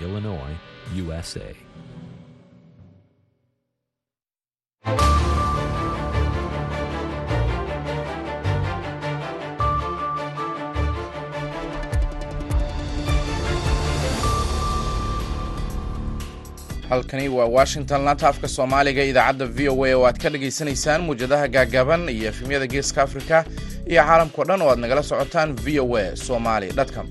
Illinois, USA. halkani waa washington laanta afka soomaaliga idaacadda v o a oo aad ka dhagaysanaysaan muwjadaha gaagaaban iyo efemyada geeska afrika iyo caalamkao dhan oo aad nagala socotaan v o a somali com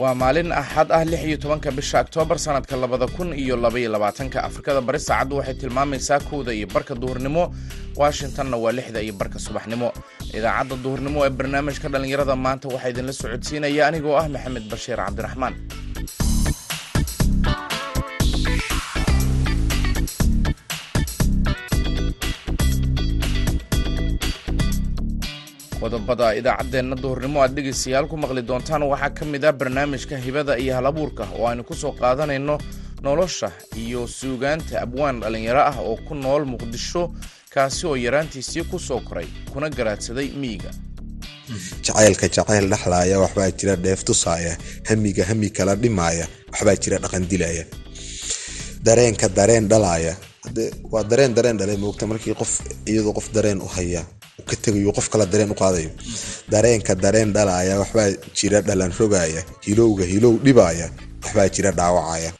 waa maalin axad ah lix iyo tobanka bisha oktoobar sanadka labada kun iyo labaiyo labaatanka. Afrikada bari saacaddu waxay tilmaamaysaa kowda iyo barka duhurnimo. Washingtonna waa lixda iyo barka subaxnimo. Idaacadda duhurnimo ee barnaamijka dhallinyarada maanta waxaa idinla socodsiinaya anigoo ah maxamed bashiir cabdiraxmaan qodobada idaacaddeenna duhurnimo aad dhegaystayaal ku maqli doontaan. Waxaa ka mid ah barnaamijka hibada iyo halabuurka oo aynu ku soo qaadanayno nolosha iyo suugaanta abwaan dhallinyaro ah oo ku nool muqdisho kaasi oo yaraantiisii ku soo koray kuna garaadsaday miyiga. Jacaylka jacayl dhexlaaya waxbaa jira dheef tusaaya hamiga hami kala dhimaaya waxbaa jira dhaqan dilaya dareenka dareen dhalaaya waa dareen dareen dhalay moogta markii qof iyadoo qof dareen u haya ka tegayo qof kala dareen u qaadayo. Dareenka dareen dhalaaya waxbaa jira dhalan rogaaya hilowga hilow dhibaaya waxbaa jira dhaawacaya.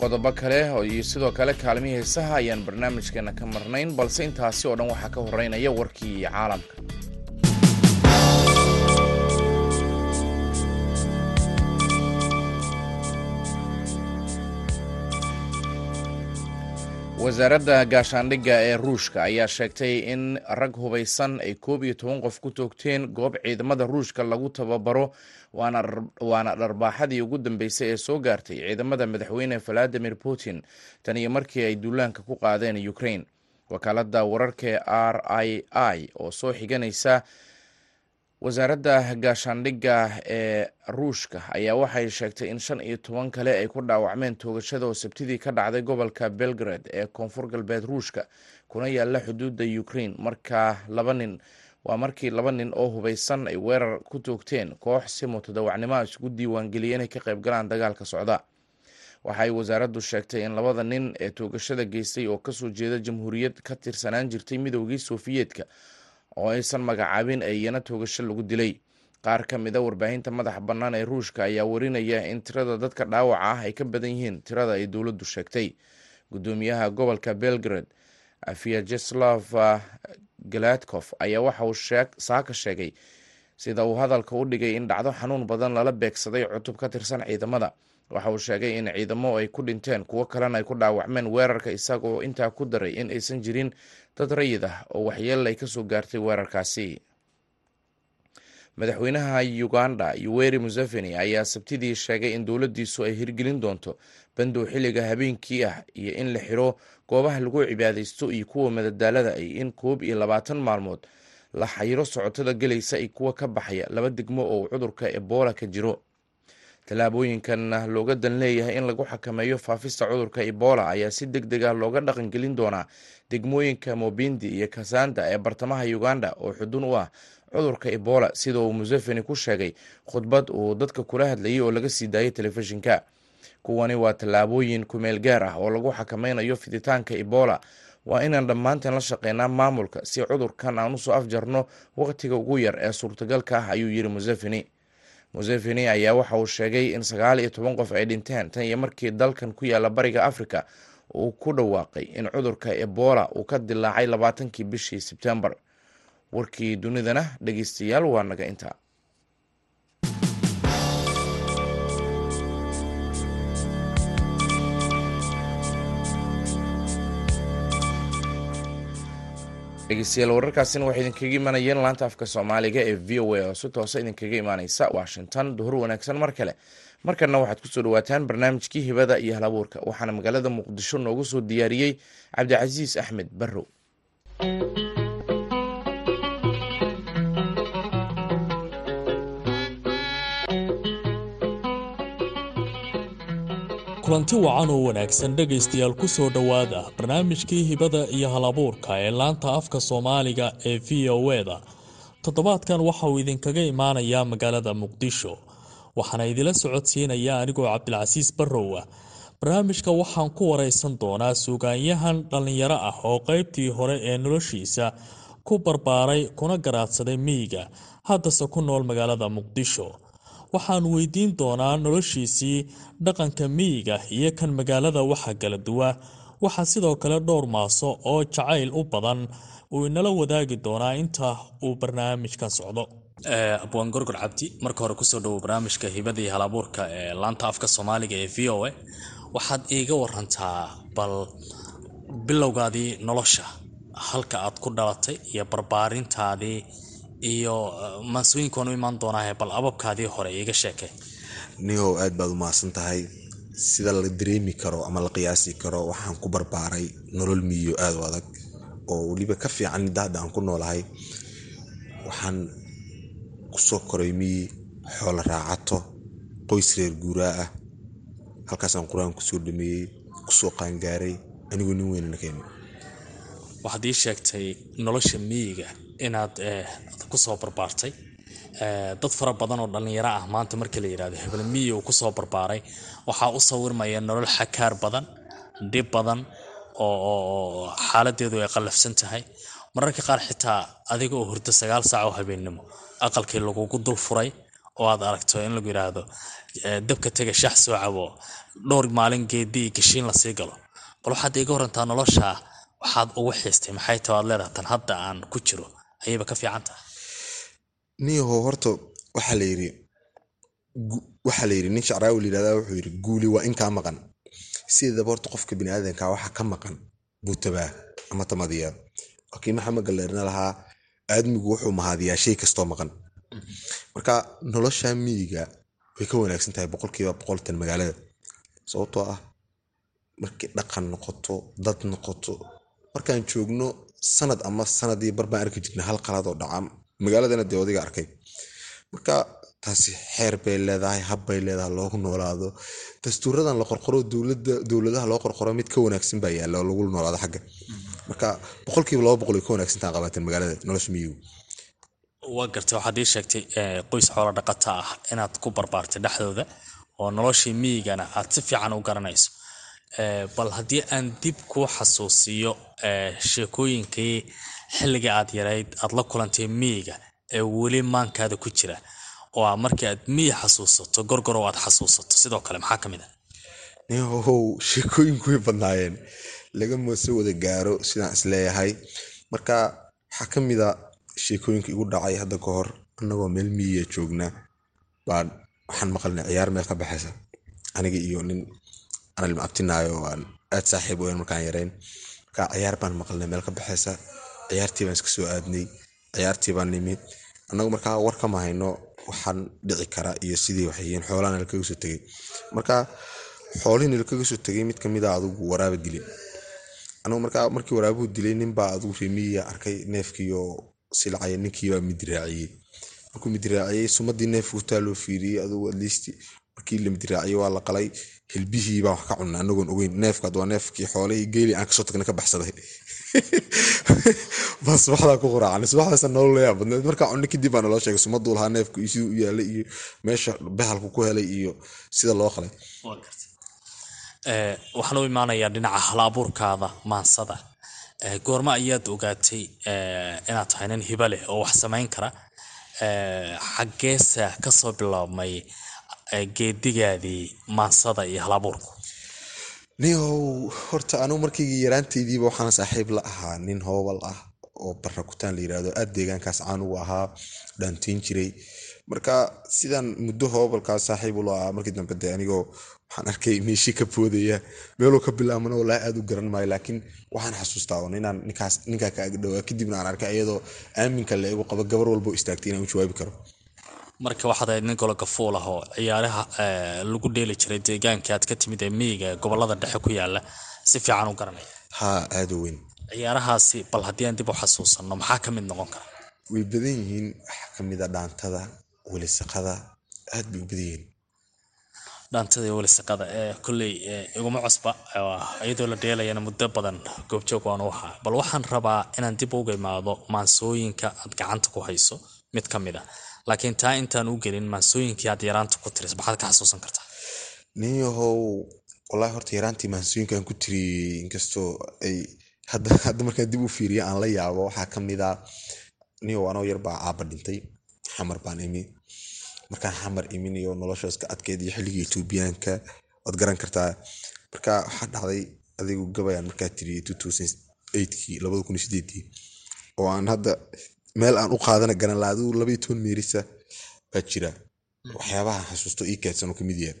Qodobo kale iyo sidoo kale kaalmihii heesaha ayaan barnaamijkeena ka marnayn balse intaasi oo dhan waxaa ka horeynaya warkii caalamka wasaaradda gaashaandhigga ee ruushka ayaa sheegtay in rag hubaysan ay koob iyo toban qof ku toogteen goob ciidamada ruushka lagu tababaro waana dharbaaxadii ugu dambeysay ee soo gaartay ciidamada madaxweyne valadimir putin tan iyo markii ay duulaanka ku qaadeen ukraine. Wakaaladda wararka r i i oo soo xiganaysa wasaaradda gaashaandhigga ee ruushka ayaa waxay sheegtay in shan iyo toban kale ay ku dhaawacmeen toogashada oo sabtidii ka dhacday gobolka belgrade ee koonfur galbeed ruushka kuna yaalla xuduudda ukraine. Markaa laba nin waa markii laba nin oo hubaysan ay weerar ku toogteen koox si mutadawacnimo isugu diiwaangeliyay inay ka qaybgalaan dagaalka socda. Waxay wasaaraddu sheegtay in labada nin ee toogashada geystay oo ka soo jeeda jamhuuriyad ka tirsanaan jirtay midoogii sofiyeetka oo aysan magacaabin iyana toogasho lagu dilay. Qaar ka mid a warbaahinta madaxa bannaan ee ruushka ayaa warinaya in tirada dadka dhaawaca ah ay ka badan yihiin tirada ay dowladdu sheegtay. Gudoomiyaha gobolka belgrade vyacheslav galadkof ayaa waxa uu saaka sheegay sida uu hadalka u dhigay in dhacdo xanuun badan lala beegsaday cutub ka tirsan ciidamada. Waxa uu sheegay in ciidamo ay ku dhinteen kuwo kalena ay ku dhaawacmeen weerarka isagoo intaa ku daray in aysan jirin dad rayid ah oo waxyeelal ay ka soo gaartay weerarkaasi. Madaxweynaha uganda yoweri museveni ayaa sabtidii sheegay in dowladdiisu ay hirgelin doonto bandow xilliga habeenkii ah iyo in la xiro goobaha lagu cibaadaysto iyo kuwa madadaalada ay in koob iyo labaatan maalmood la xayiro socotada gelaysa iyo kuwa ka baxaya laba degmo oo cudurka ebola ka jiro tallaabooyinkan looga dan leeyahay in lagu xakameeyo faafista cudurka ebola ayaa si deg deg ah looga dhaqangelin doonaa degmooyinka mobindi iyo kasanda ee bartamaha uganda oo xudun u ah cudurka ebola sida uu museveni ku sheegay khudbad uu dadka kula hadlayay oo laga sii daayay telefishinka. Kuwani waa tallaabooyin kumeel gaar ah oo lagu xakameynayo fiditaanka ebola. Waa inaan dhammaanteen la shaqeynaa maamulka si cudurkan aan u soo afjarno waqtiga ugu yar ee suurtagalka ah ayuu yiri museveni museveni ayaa waxa uu sheegay in sagaal iyo toban qof ay dhinteen tan iyo markii dalkan ku yaalla bariga africa uu ku dhawaaqay in cudurka ebola uu ka dilaacay labaatankii bishii sebtembar warkii dunidana dhegeystayaal waa naga intaa dhegeystayaal wararkaasina waxay idinkaga imaanayeen laanta afka soomaaliga ee v o a oo si toosa idinkaga imaaneysa washington. Duhur wanaagsan mar kale. Markana waxaad ku soo dhawaataan barnaamijkii hibada iyo halabuurka waxaana magaalada muqdisho noogu soo diyaariyey cabdicasiis axmed barrow kulanti wacan oo wanaagsan dhegaystayaal ku soo dhowaada barnaamijkii hibada iyo halabuurka ee laanta afka soomaaliga ee v o e-da toddobaadkan waxa uu idinkaga imaanayaa magaalada muqdisho waxaana idila socodsiinaya anigoo cabdilcasiis barrow ah barnaamijka waxaan ku waraysan doonaa suugaanyahan dhallinyaro ah oo qaybtii hore ee noloshiisa ku barbaaray kuna garaadsaday miyiga haddase ku nool magaalada muqdisho waxaan weydiin doonaa noloshiisii dhaqanka miyiga iyo kan magaalada waxa kala duwa. Waxaa sidoo kale dhowr maaso oo jacayl u badan uu inala wadaagi doonaa inta uu barnaamijkan socdo. Abwaan gorgor cabdi marka hore ku soo dhawo barnaamijka hibada iyo halabuurka ee laanta afka soomaaliga ee v o a waxaad iiga warantaa bal bilowgaadii nolosha halka aad ku dhalatay iyo barbaarintaadii iyo maansooyinka waan u imaan doonaahe bal ababkaadii hore iiga sheekay. Nihow aad baad u mahadsan tahay sida la dareemi karo ama la qiyaasi karo waxaan ku barbaaray nolol miyo aad u adag oo weliba ka fiican midda hadda aan ku noolahay. Waxaan ku soo koray miyi xoolo raacato qoys reer guuraa ah halkaasaan qur'aan ku soo dhameeyey ku soo qaangaaray anigoo nin weynana keeni waxaad ii sheegtay nolosha miyiga inaad ku soo barbaartay. Dad fara badan oo dhallinyaro ah maanta marka la yidhahdo hebel uu ku soo barbaaray? Waxaa u sawirmaya nolol xakaar badan dhib badan oo xaaladeedu ay qallafsan tahay. Mararka qaar xitaa adiga oo hurdo sagaal saac oo habeennimo aqalkii lagugu dul furay oo aad aragto in lagu yidhaahdo dabka tega shax soo cabo dhowr maalin geedii gashiin la sii galo. Bal waxaad iiga warantaa nolosha waxaad ugu xiistay maxay tahay waad leedahay tan hadda aan ku jiro ayayba ka fiican tahay niyahow horta waxaa la yidhi waxaa la yidhi nin shacraawi la yidhahdaa wuxuu yidhi guuli waa in kaa maqan. Sideedaba horta qofka biniaadanka waxa ka maqan buu tabaa ama tamadiyaa. Wakii maxamed galleerna lahaa aadmigu wuxuu mahadiyaa shay kastoo maqan. Marka nolosha miyiga way ka wanaagsan tahay boqolkiiba boqoltan magaalada. Sababtoo ah markii dhaqan noqoto dad noqoto markaan joogno sanad ama sanadii bar baan arki jirna hal qalad oo dhaca magaaladana dee odiga arkay. Marka taasi xeer bay leedahay hab bay leedahay loogu noolaado. Dastuuradan la qorqoro dowladaha loo qorqoro mid ka wanaagsan baa yaalla oo lagu noolaado xagga. Marka boqolkiiba laba boqol ay ka wanaagsantaa qabateen magaalada nolosha miyigu. Waa gartay waxaad ii sheegtay qoys xoolo dhaqata ah inaad ku barbaartay dhexdooda oo noloshii miyigana aad si fiican u garanayso bal haddii aan dib kuu xasuusiyo sheekooyinkii xilliga aad yarayd aad la kulantay miyiga ee weli maankaada ku jira oo markii aad miyi xasuusato gorgorow aad xasuusato. Sidoo kale maxaa ka mid a nihow sheekooyinku way badnaayeen. Lagama soo wada gaaro sidaan is leeyahay marka waxaa ka mid a sheekooyinka igu dhacay hadda ka hor annagoo meel miyiya joogna. Baan waxaan maqalnay ciyaar meel ka baxaysa aniga iyo nin aan ilmaabtinaayo oo aan aad saaxiib weyn markaan yarayn marka ciyaar baan maqalnay meel ka baxaysa. Ciyaartii baan iska aadnay. Ciyaartii baan nimid. Annagu markaa war kama hayno waxaan dhici kara iyo sidii waxyihiin xoolahan lakaga soo tegay. Marka xoolihiin lakaga soo tegay mid ka mid a adugu waraaba dilay. Anagu markaa markii waraabuhu dilay ninbaa adugu reemiyiya arkay neefkiioo silcaya ninkiibaa midraaciyey markuu midraaciyey sumadii neefku taa loo fiiriyey adugu atleast markii la midraaciyey waa la qalay. Hilbihii baan wax ka cunna anagoon ogeyn. Neefkaad waa neefkii xoolihii geeli aan ka soo tagna ka baxsaday. Baa subaxdaa ku quraacan subaxdaasa nolol layaa badneed markaa cunno kadib baa naloo sheegay sumaduu lahaa neefku iyo siduu u yaalay iyo meesha bahalku ku helay iyo sida loo qalay. Waxaan u imaanayaa dhinaca hal-abuurkaada maansada. Goorma ayaad ogaatay inaad tahay nin hiba leh oo wax samayn kara. Xaggeesa ka soo biloabmay geedigaadii maansada iyo hal-abuurku. Nihow horta anugu markaygii yaraantaydiiba waxaan saaxiib la ahaa nin hoobal ah oo barakutaan la yiraahdo aad deegaankaas caan ugu ahaa dhaantiin jiray. Marka sidaan muddo hoobalkaas saaxiib ula ahaa markii dambe de anigoo waxaan arkay meeshii ka boodaya meeluu ka bilaabmana walaahi aad u garan maayo laakiin waxaan xasuustaa un inaan ninkaas ninkaa ka agdhowaa kadibna aan arkay iyadoo aaminka la igu qabo gabar walbo istaagtay inaan u jawaabi karo marka waxaad ahayd nin golo gafuul ah oo ciyaaraha lagu dheeli jiray deegaankii aad ka timid ee miyiga gobollada dhexe ku yaalla si fiican u garanaya haa aada weyn. Ciyaarahaasi bal haddii aan dib u xasuusanno maxaa ka mid noqon kara? Way badan yihiin waxaa ka mid a dhaantada welisaqada aad bay u badan yihiin. Dhaantada iyo weliseqada ee kolley iguma cusba iyadoo la dheelayana muddo badan goobjoog waan u ahaa. Bal waxaan rabaa inaan dib uga imaado maansooyinka aad gacanta ku hayso mid ka mid a laakiin taa intaan u gelin maansooyinkii aad yaraanta ku tiris maxaad ka xasuusan kartaa? Ninyahow wallaahi horta yaraantii maansooyinkan ku tiriyey inkastoo ay hadda markaan dib u fiiriyo aan la yaabo waxaa ka mid a ninyahow anoo yar baa caaba dhintay xamar baan imi. Markaan xamar imin iyo nolosha iska adkeed iyo xilligii etoobiyaanka waad garan kartaa. Marka waxaa dhacday adigu gabayaan markaa sideedii oo aan hadda meel aan u qaadana garan adigu toban meerisa baa jira. Waxyaabaha xasuusto ii keedsanoo ka mid yahay.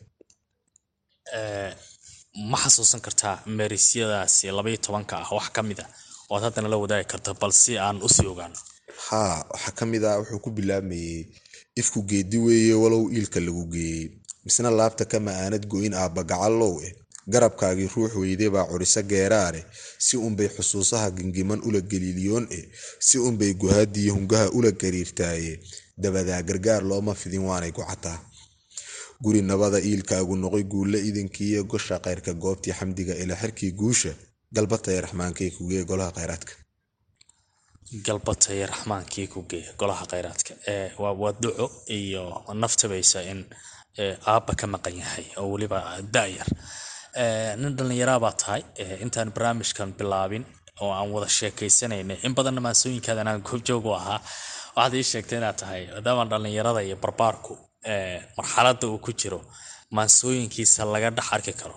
Ma xasuusan kartaa meerisyadaasi labaiyo tobanka ah wax ka mid a oo aad haddana la wadaagi karta bal si aan u sii ogaano. Haa waxaa ka mid ah wuxuu ku bilaabmayey ifku geedi weeye walow iilka lagu geeyey. Misna laabta kama aanad go'in aabba gacallow eh garabkaagii ruux weyde baa curiso geeraare si unbay xusuusaha gengiman ula geliiliyoon eh si unbay guhaadiyo hungaha ula gariirtaaye. Dabadaa gargaar looma fidin waanay gocataa guri nabada iilkaagu noqoy guulle idankiiyo gosha kayrka goobtii xamdiga ila xirkii guusha galbatay raxmaankay kugee golaha khayraadka. Galbatay raxmaankii ku geeya golaha khayraadka. Waa duco iyo naftabaysa in aabba ka maqan yahay oo weliba da'yar nin dhallinyaraabaa tahay. Intaan barnaamijkan bilaabin oo aan wada sheekaysanaynay in badanna maansooyinkaadan aan goobjoog u ahaa. Waxaad ii sheegtay inaad tahay maadaamaan dhallinyarada iyo barbaarku marxaladda uu ku jiro maansooyinkiisa laga dhex arki karo.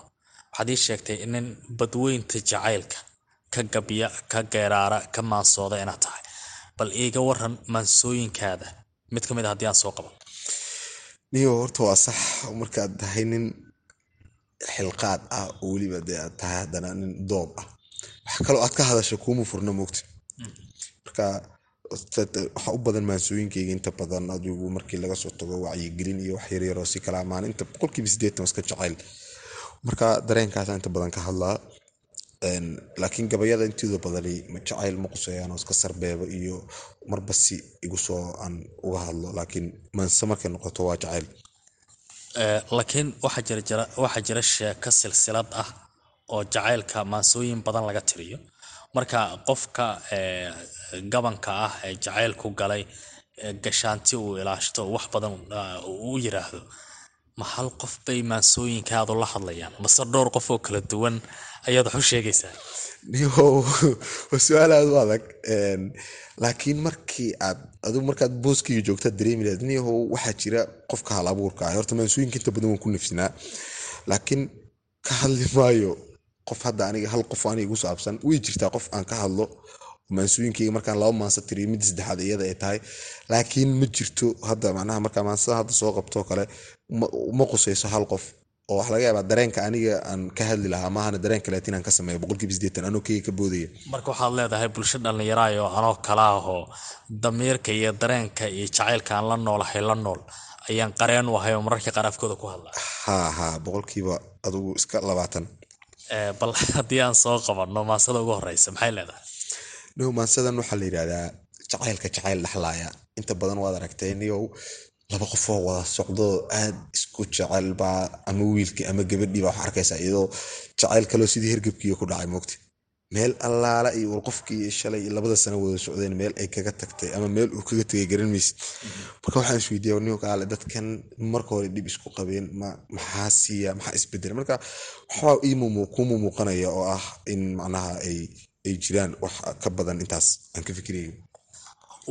Waxaad ii sheegtay nin badweynta jacaylka ka gabya ka geeraara ka maansooda inaad tahay. Bal iiga waran maansooyinkaada mid ka mid a haddii aan soo qaban. Niyo horta waa sax. Markaad tahay nin xilqaad ah oo weliba dee aad tahay haddana nin doob ah. Wax kaloo aad ka hadasha kuuma furna mogta marka waxaa u badan maansooyinkayga inta badan adigu markii laga soo tago wacyigelin iyo wax yaryaroo si kala amaan inta boqolkiiba sideetan iska jacayl. Marka dareenkaasa inta badan ka hadlaa laakiin gabayada intooda badani jacayl ma quseeyaan oo iska sarbeeba iyo marba si igu aan uga hadlo laakiin maanse markay noqoto waa jacayl laakiin waxaa jira sheeko silsilad ah oo jacaylka maansooyin badan laga tiriyo. Marka qofka gabanka ah ee jacaylku galay gashaanti uu ilaashto wax badan u yiraahdo ma hal qof bay maansooyinkaadu la hadlayaan? Mase dhowr qof oo kala duwan? Ayaad wax u sheegaysaa waa su'aal aada u adag laakiin markii aad adigu markaad booskiga joogtaad dareemi lahayd niyahow waxaa jira qofka hal abuurka ah. Horta maansooyinka inta badan waan ku nafsinaa laakiin ka hadli maayo qof hadda aniga hal qof aniga igu saabsan way jirtaa qof aan ka hadlo. Maansooyinkayga markaan laba maansa tiriyo midda saddexaad iyada ay tahay. Laakiin ma jirto hadda macnaha markaa maansada hadda soo qabtoo kale ma qusayso hal qof oo wax laga yaabaa dareenka aniga aan ka hadli lahaa maahana dareenka laatiin aan ka sameeyo. Boqolkiiba sideetan anoo keyga ka boodaya. Marka waxaad leedahay bulsho dhallinyaraayo anoo kala ahoo damiirka iyo dareenka iyo jacaylka aan la noolahay la nool ayaan qareen u ahay oo mararka qaar afkooda ku hadla. Haa haa boqolkiiba adugu iska labaatan. Bal haddii aan soo qabanno maasada ugu horeysa maxay leedahay? Niyow maansadan waxaa la yidhahdaa jacaylka jacayl dhexlaaya inta badan waad aragtay niyow laba qofoo wada socdo aad isku jecel baa ama wiilkii ama gabadhii baa wax arkaysaa iyadoo jacayl kaloo sidii hergebkiiyo ku dhacay moogta meel allaala iyo wal qofkii shalay labada sano wada socdeen meel ay kaga tagtay ama meel uu kaga tagay garan maysid marka waxaan isweydiiya niyo kaale dadkan marka hore dhib isku qabeen ma maxaa siiya maxaa isbedela marka waxbaa ku mumuuqanaya oo ah in macnaha ay ay jiraan wax ka badan intaas aan ka fikirayo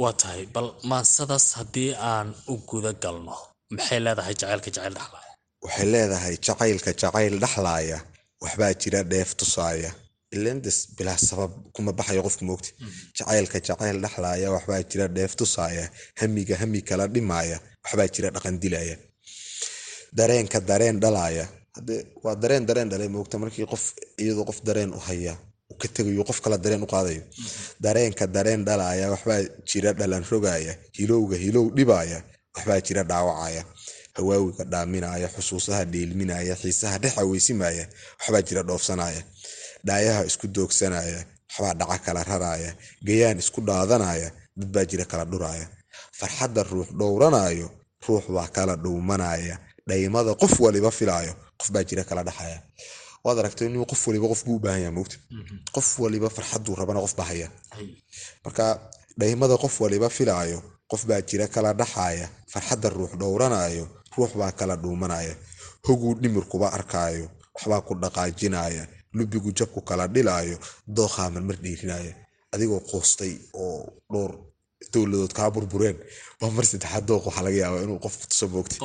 waa tahay bal maansadaas haddii aan u guda galno maxay leedahay jacaylka jacayl dhexlaaya waxay leedahay jacaylka jacayl dhexlaaya waxbaa jira dheef tusaaya. Ilendes bilaa sabab kuma baxayo qofka moogta jacaylka jacayl dhexlaaya waxbaa jira dheef tusaaya hamiga hami kala dhimaaya waxbaa jira dhaqan dilaya dareenka dareen dhalaaya waa dareen dareen dhalay moogta markii qof iyadoo qof dareen u haya ka tegayo qof kala dareen u qaadayo. Dareenka dareen dhalaaya waxbaa jira dhalan rogaaya hilowga hilow dhibaaya waxbaa jira dhaawacaya hawaawiga dhaaminaya xusuusaha dheelminaya xiisaha dhex aweysimaya waxbaa jira dhoofsanaya. Dhaayaha isku doogsanaya waxbaa dhaca kala raraya gayaan isku dhaadanaya dadbaa jira kala dhuraya. Farxadda ruux dhowranayo ruux baa kala dhowmanaya. Dhaymada qof waliba filaayo qof baa jira kala dhaxaya waad aragtay inuu qof waliba qof buu u baahan yahay mogta qof waliba farxaduu rabana qof baa haya marka dhaymada qof waliba filaayo qof baa jira kala dhaxaya farxadda ruux dhowranayo ruux baa kala dhuumanaya hoguu dhimirkuba arkaayo waxbaa ku dhaqaajinaya lubigu jabku kala dhilaayo dookhaa marmar dhiirinaya adigoo qoostay oo dhowr dowladood kaa burbureen waa mar saddexaad dooq waxaa laga yaabaa inuu qofku tuso moogtay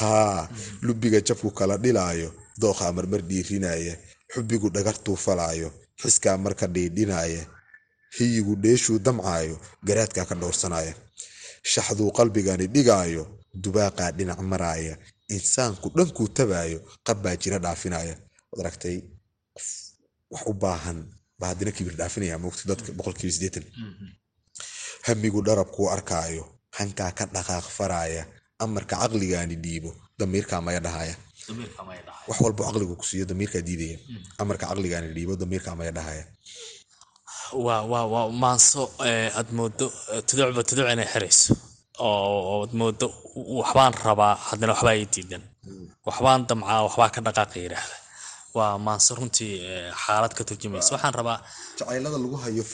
haa lubiga jabku kala dhilaayo dookhaa marmar dhiirinaya xubigu dhagartuu falaayo xiskaa marka dhiidhinaya hiyigu dheeshuu damcaayo garaadkaa ka dhowrsanaya shaxduu qalbigani dhigaayo dubaaqaa dhinac maraaya insaanku dhankuu tabaayo qabbaa jira dhaafinaya aragtay qof wax u baahan baa haddina kibir dhaafinaya moogta dadka boqolkiiba sideetan hamigu dharabkuu arkaayo hankaa ka dhaqaaq faraaya amarka caqligaani dhiibo damiirkaa maya dhahaya wax walbo caqligu ku siiyo damiirkaa diidaya. Amarka caqligaani dhiibo damiirkaa maya dhahaya waa maanso aad moodo tuducba tuduc inay xirayso. Oo aad moodo waxbaan rabaa haddana waxbaa ii diidan. Waxbaan damcaa waxbaa ka dhaqaaqa yidhaahda waa maanso runtii xaalad ka turjumaysa. Waxaan rabaa jacaylada lagu hayo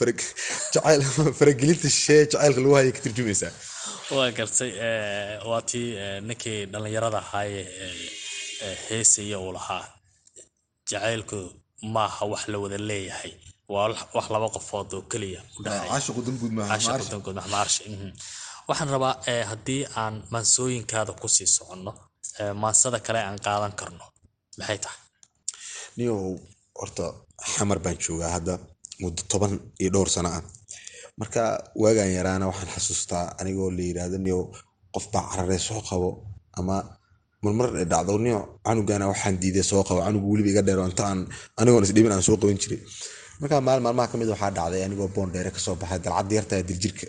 faragelinta shisheeye jacaylka lagu hayo ka turjumaysaa waa gartay waa tii ninkii dhallinyarada ahaaye heesaya uu lahaa. Jacaylku maaha wax la wada leeyahay. Waa wax laba qofood oo keliya waxaan rabaa haddii aan maansooyinkaada ku sii soconno maansada kale aan qaadan karno maxay tahay niyow horta xamar baan joogaa hadda muddo toban iyo dhowr sano ah. Marka waagaan yaraana waxaan xasuustaa anigoo la yidhaahdo niyow qof baa cararee soo qabo ama marmar dhacdo. Niyo canugana waxaan diiday soo qabo. Canugu weliba iga dheero inta anigoon isdhibin aan soo qaban jiray. Markaa maalin maalmaha ka mid waxaa dhacday anigoo boondheere ka soo baxay dalcadii yartaa diljirka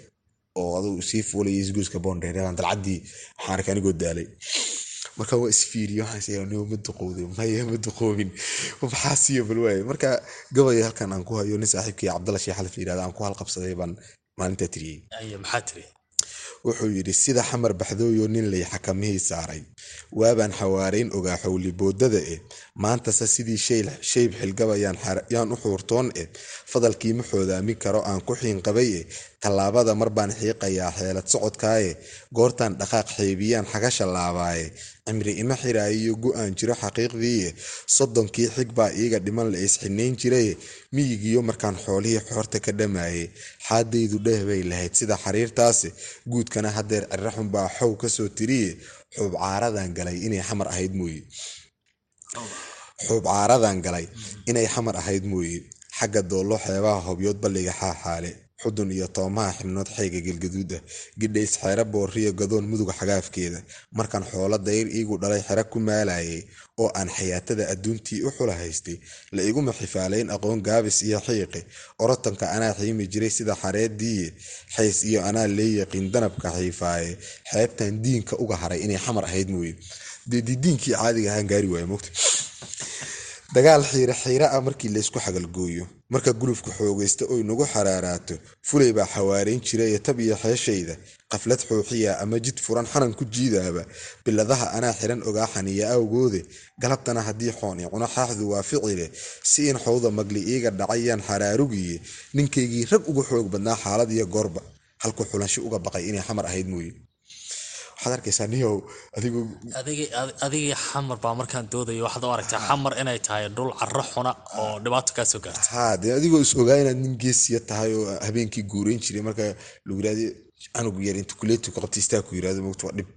oo adugu sii fuulay isguuska boondheere baan dalcadii waxaan arkay anigoo daalay marka waa isfiiriyo waxaan is ma duqowday maya ma duqoobin. Maxaa siiyo bal waaye marka gabay halkan aan ku hayo nin saaxiibkii cabdalla sheekh xalif yidhahda aan ku halqabsaday baan maalintaa tiriyey. Maxaa tiri wuxuu yidhi sida xamar baxdooyo nin lay xakamihii saaray. Waabaan xawaarayn ogaa xowli boodada eh. Maantase sidii shayb xilgaba yaan u xuurtoon eh. Fadalkii ma xoodaamin karo aan ku xiinqabay eh. Tallaabada mar baan xiiqayaa xeelad socodkaaye goortaan dhaqaaq xeebiyaan xagasha laabaaye cimri ima xiraayiyo go'aan jiro xaqiiqdiiye soddonkii xig baa iiga dhiman la isxinayn jiraye miyigiyo markaan xoolihii xoorta ka dhamaaye xaadaydu dheh bay lahayd. Sida xariirtaase guudkana haddeer cirraxun baa xow ka soo tiriye xuub caaradan galay inay xamar ahayd mooye. Xuub caaradan galay inay xamar ahayd mooye. Xagga doollo xeebaha hobyood balliga xaaxaale xudun iyo toomaha xibnood xeega gelgaduuda gidhays xeero booriyo gadoon muduga xagaafkeeda markaan xoolo dayr iigu dhalay xero ku maalayay oo aan xayaatada adduuntii u xula haystay la iguma xifaalayn aqoon gaabis iyo xiiqi. Orotanka anaa xiimi jiray sida xareediiye xays iyo anaa leeyaqiin danabka xiifaaye xeebtan diinka uga haray inay xamar ahayd mooye dee diidiinkii caadiga ahaan gaari waaya mogta dagaal xiire xiire ah markii laysku xagalgooyo marka gulufka xoogaysta oy nagu xaraaraato fulay baa xawaarayn jiraye tab iyo xeeshayda. Qaflad xooxiya ama jid furan xanan ku jiidaaba. Biladaha anaa xiran ogaa xaniya awgoode. Galabtana haddii xoon i cuno xaaxdu waa ficile si in xowda magli iiga dhacayaan xaraarugiye ninkaygii rag uga xoog badnaa xaalad iyo goorba. Halku xulanshi uga baqay inay xamar ahayd mooye waxaad arkaysaa niyow adigu adigii xamar baa markaan doodayo. Waxaad u aragtaa xamar inay tahay dhul carro xuna oo dhibaato kaa soo gaarta dee adigoo is ogaa inaad nin geesiya tahay oo habeenkii guurayn jiray. Marka lagu yiraahdo canug yar inta kuleetuka qabta istaa ku yiraahdo mogta waa dhib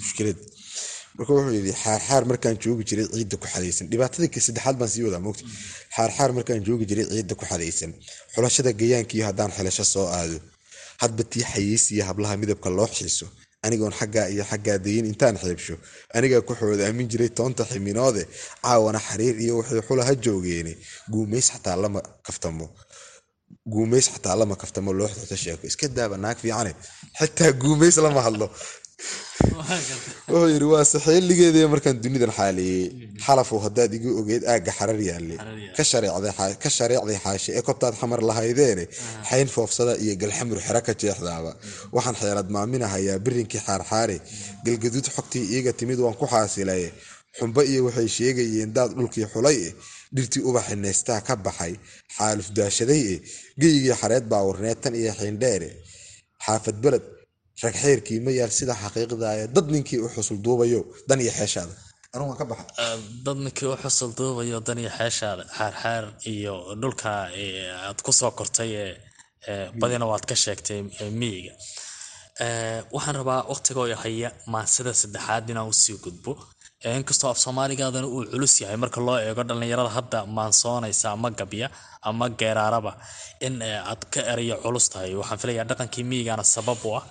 mushkilad marka wuxuu yidhi xaarxaar markaan joogi jiray ciidda ku xadaysan dhibaatadii saddexaad baan sii wadaa mogta xaarxaar markaan joogi jiray ciidda ku xadaysan xulashada gayaankiiyo haddaan xelasho soo aado. Hadba tii xayeysiya hablaha midabka loo xiiso anigoon xaggaa iyo xaggaa dayin intaan xeebsho. Anigaa ku xoodaamin jiray toonta ximinoode caawana xariir iyo waxay xula ha joogeene guumays xataa lama kaftamo. Guumays xataa lama kaftamo loo xota sheeko iska daaba naag fiicane xitaa guumays lama hadlo wuxuu yidhi waa saxeeligeedii markaan dunidan xaaliyey xalafow haddaad igu ogeyd aagga xarar yaalle ka shareecday xaashi ee kobtaad xamar lahaydeene xayn foofsada iyo galxamur xero ka jeexdaaba. Waxaan xeelad maaminahayaa birinkii xaarxaare galgaduud xogtii iiga timid waan ku xaasilaye xumbo iyo waxay sheegayeen daad dhulkii xulay eh dhirtii ubaxi neystaa ka baxay. Xaaluf daashaday eh geyigii xareed baa warneed tan iyo xiindheere. Xaafad beled rag xeerkii ma yaal sida xaqiiqdaaya dad ninkii u xusul duubayo dan iyo xeeshaada. Anugu waan ka baxa. Dad ninkii u xusul duubayo dan iyo xeeshaada xaarxaar iyo dhulka aad ku soo kortay ee badina waad ka sheegtay miyiga. Waxaan rabaa waqtigoo haya maansida saddexaad inaan u sii gudbo. Inkastoo af soomaaligaadana uu culus yahay marka loo eego dhallinyarada hadda maansoonaysa ama gabya ama geeraaraba in aad ka erayo culus tahay. Waxaan filayaa dhaqankii miyigana sabab u ah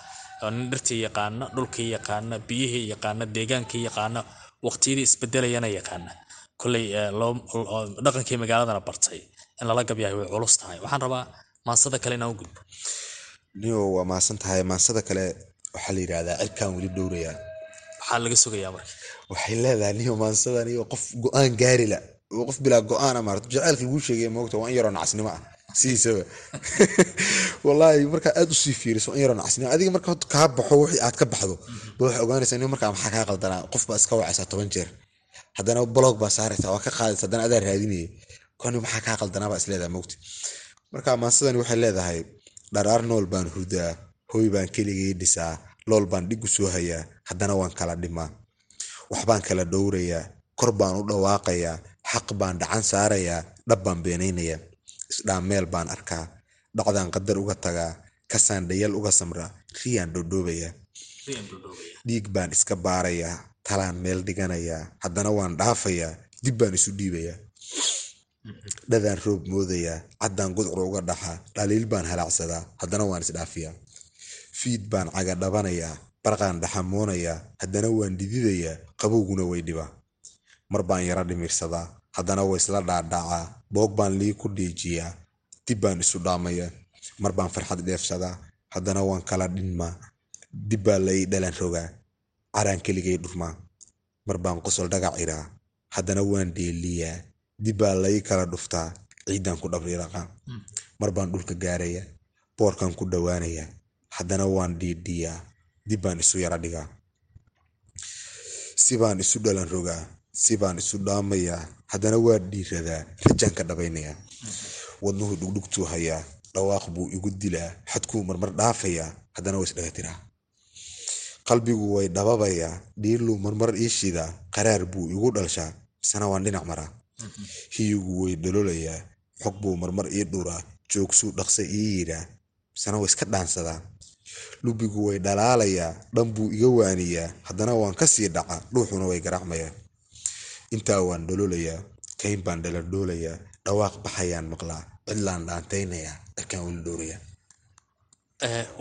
oo nin dhirtii yaqaana dhulkii yaqaana biyihii yaqaana deegaankii yaqaana waqtiyadii isbedelayana yaqaana. Koley dhaqankii magaaladana bartay in lala gabyahay way culus tahay. Waxaan rabaa maansada kale inaan u gudbo. Niyo waa maasan tahay. Maansada kale waxaa la yidhahdaa cirkaan weli dhowrayaa maxaa laga sugayaa marka. Waxay leedahay niyo maansadan iyo qof go'aan gaarila oo qof bilaa go'aan maarata jaceylka laguu sheegay moogta waa in yaroo nacasnimo ah sidiisaba wallaahi markaa aad u sii fiiriso in yaroo nacasnimo adiga marka kaa baxo wixii aad ka baxdo ba waxay ogaanaysaa nin markaa maxaa kaa qaldanaa qof baa iska wacaysaa toban jeer. Haddana blog baa saaraysaa waa ka qaadaysa haddana adaa raadinaya kani maxaa kaa qaldanaa baa isleedahay moogta marka maansadani waxay leedahay dharaar nool baan hurdaa hooy baan keligay dhisaa lool baan dhigu soo hayaa haddana waan kala dhimaa. Waxbaan kala dhowrayaa kor baan u dhawaaqayaa xaq baan dhacan saarayaa dhab baan beenaynayaa isdhaam meel baan arkaa. Dhacdaan qadar uga tagaa kasaan dhayal uga samraa riyaan dhodhoobayaa dhiig baan iska baarayaa talaan meel dhiganayaa haddana waan dhaafayaa dib baan isu dhiibayaa dhadaan roob moodayaa caddaan gudcur uga dhaxaa dhaliil baan halaacsadaa haddana waan isdhaafiyaa fiid baan caga dhabanayaa barqaan dhaxamoonayaa haddana waan dhididayaa qabowguna way dhibaa mar baan yaro dhimirsadaa haddana way isla dhaadhaacaa boog baan lii ku dhiijiyaa. Dib baan isu dhaamayaa mar baan farxad dheefsadaa haddana waan kala dhinmaa. Dib baa lai dhalan rogaa caraan keligay dhurmaa. Mar baan qosol dhagac iraa. Haddana waan dheeliyaa. Dib baa lai kala dhuftaa. Ciiddaan ku dhabriiraqaa mar baan dhulka gaarayaa boorkan ku dhowaanayaa haddana waan dhiidhiyaa. Dib baan isu yara dhigaa. Si baan isu dhalan rogaa si baan isu dhaamayaa haddana waa dhiiradaa rajaan ka dhabaynayaa wadnuhu dhugdhugtuu hayaa dhawaaq buu igu dilaa xadkuu marmar dhaafayaa haddana waa isdhaga tiraa. Qalbigu way dhababayaa dhiiluu marmar ii shidaa qaraar buu igu dhalshaa misena waan dhinac maraa. Hiyigu way dhololayaa xog buu marmar ii dhuraa joogsuu dhaqsa ii yidhaa misena waa iska dhaansadaa lubigu way dhalaalayaa dhan buu iga waaniyaa haddana waan ka sii dhaca dhuuxuna way garaacmayaa intaa waan dhololayaa kayn baan dhaladhoolayaa dhawaaq baxayaan maqlaa cidlaan dhaantaynayaa cirkaan weli dhowrayaa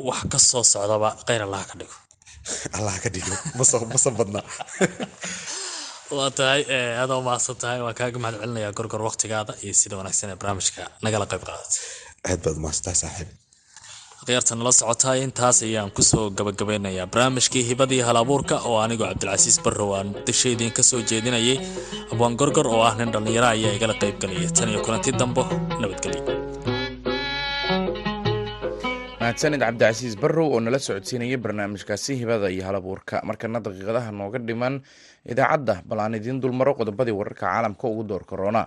wax ka soo socdaba kheyr allah ka dhigo. Allah ka dhigo masa badna waa tahay aadoo mahadsan tahay waan kaaga mahad celinayaa gorgor waqtigaada iyo sida wanaagsan ee barnaamijka nagala qayb qaadatay aad baad mahadsantahay saaxiib khiyaarta nala socotaay intaas ayaan ku soo gabagabeynayaa barnaamijkii hibadii hal abuurka oo anigoo cabdilcasiis barrow aan muqdisho idiin ka soo jeedinayay abwaan gorgor oo ah nin dhallinyaro ayaa igala qayb galaya tan iyo kulanti dambo nabadgelyo mahadsanid cabdicasiis barrow oo nala socodsiinayay barnaamijkaasi hibada iyo halabuurka markana daqiiqadaha nooga dhiman idaacadda bal aan idiin dulmaro qodobadii wararka caalamka ugu door korona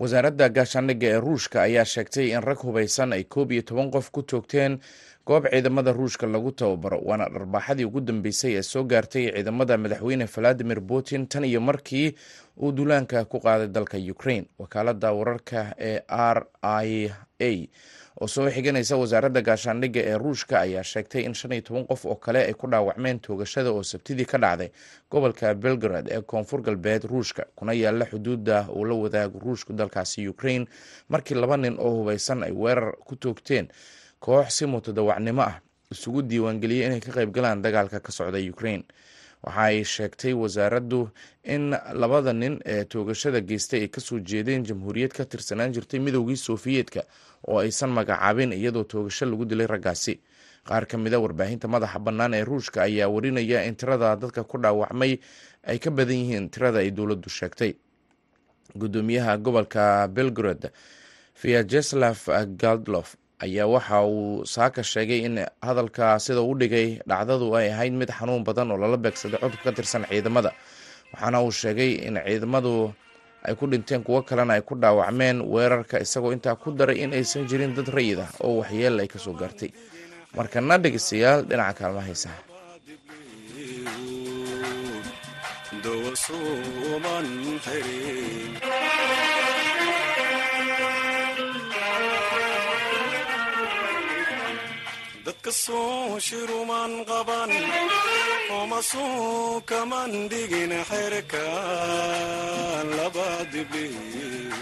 wasaaradda gaashaandhigga ee ruushka ayaa sheegtay in rag hubaysan ay koob iyo toban qof ku toogteen goob ciidamada ruushka lagu tababaro waana dharbaaxadii ugu dambeysay ee soo gaartay ciidamada madaxweyne valadimir putin tan iyo markii uu duulaanka ku qaaday dalka ukraine. Wakaalada wararka ee r i a oo soo xiganaysa wasaaradda gaashaandhigga ee ruushka ayaa sheegtay in shan iyo toban qof oo kale ay ku dhaawacmeen toogashada oo sabtidii ka dhacday gobolka belgrad ee koonfur galbeed ruushka kuna yaalla xuduudda uu la wadaago ruushku dalkaasi ukraine markii laba nin oo hubaysan ay weerar ku toogteen koox si mutadawacnimo ah. Isugu diiwaangeliyey inay ka qayb galaan dagaalka ka socda ukraine waxa ay sheegtay wasaaraddu in labada nin ee toogashada geystay ay ka soo jeedeen jamhuuriyad ka tirsanaan jirtay midoogii sofiyeetka oo aysan magacaabin iyadoo toogasho lagu dilay raggaasi. Qaar ka mida warbaahinta madaxa bannaan ee ruushka ayaa warinaya in tirada dadka ku dhaawacmay ay ka badan yihiin tirada ay dowladdu sheegtay. Gudoomiyaha gobolka belgrod vyacheslav galdlof ayaa waxa uu saaka sheegay in hadalka sida u dhigay dhacdadu ay ahayd mid xanuun badan oo lala beegsaday codub ka tirsan ciidamada. Waxaana uu sheegay in ciidamadu ay ku dhinteen kuwo kalena ay ku dhaawacmeen weerarka isagoo intaa ku daray in aysan jirin dad rayid ah oo waxyeel ay ka soo gaartay. Markana dhegeystayaal dhinaca kaalma dadka soo shiruman qaban oma soo kaman dhigin xerka laba dibliun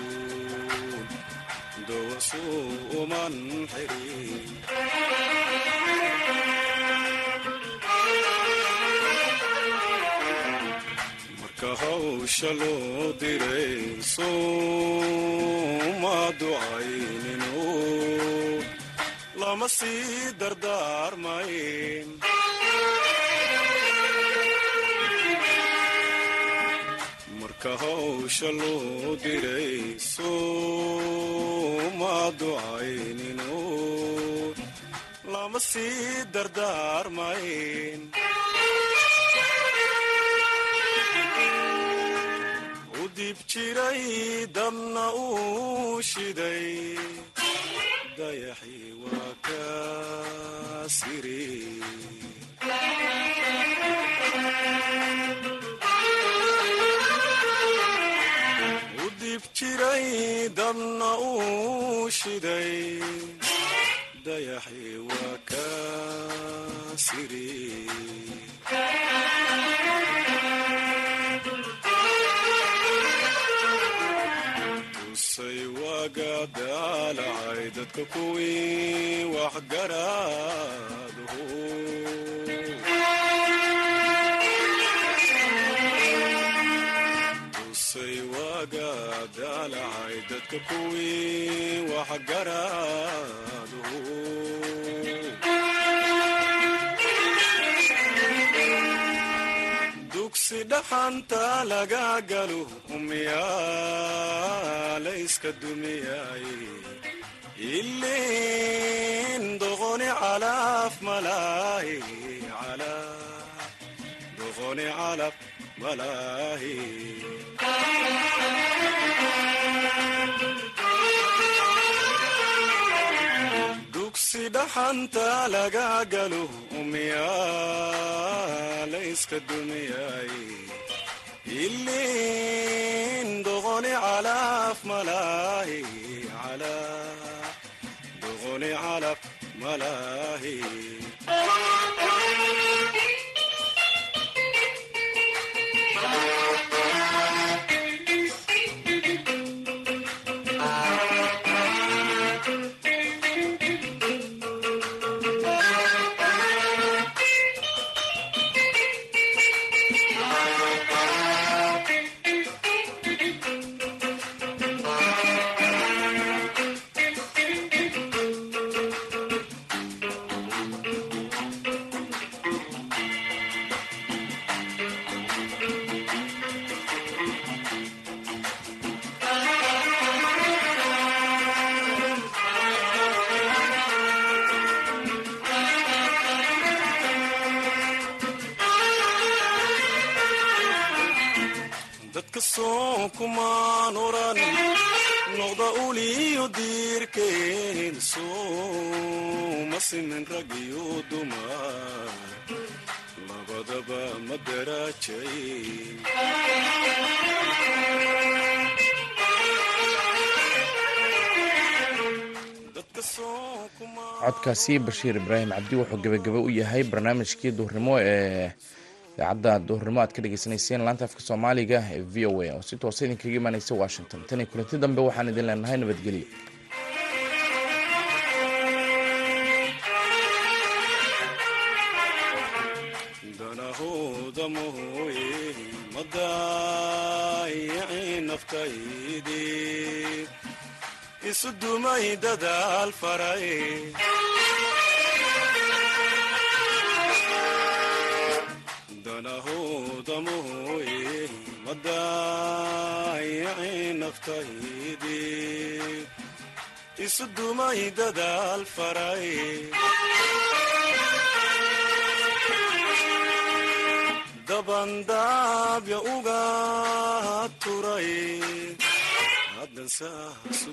dowasuu uman xirin marka lama sii dardaarmayn marka hawsha loo diray sooma ducayninu lama sii dardaarmayn u dib jiray dabna uu shiday dayaxii waa ka siri. U dib jiray dabna uu shiday dayaxii dadka kuwii waxgaraadhu tusay waaga daalacay dadka galo dumiyay ilin doqoni dugsi dhaxanta laga galo umyaalayska dumiyay ilin doqoni calaf malaahi doqoni calaf kumaan oran noqda uliyo diirkeen sooma simin rag iyo dumar labadaba ma kumaan codkaasi bashiir ibraahim cabdi wuxuu gebagaba u yahay barnaamijkii duhurnimo ee idaacadda duhurnimo aad ka dhegeysaneyseen laanta afka soomaaliga ee v o a oo si toosa idinkaga imaaneysa washington. Tan iyo kulanti dambe waxaan idin leenahay nabadgelyo. Danahood danahooda mooye madaayici naftaydii isu dumay dadaal faray naftaydii isu dumay dadaal faray dabandaabya uga turay haddan saasu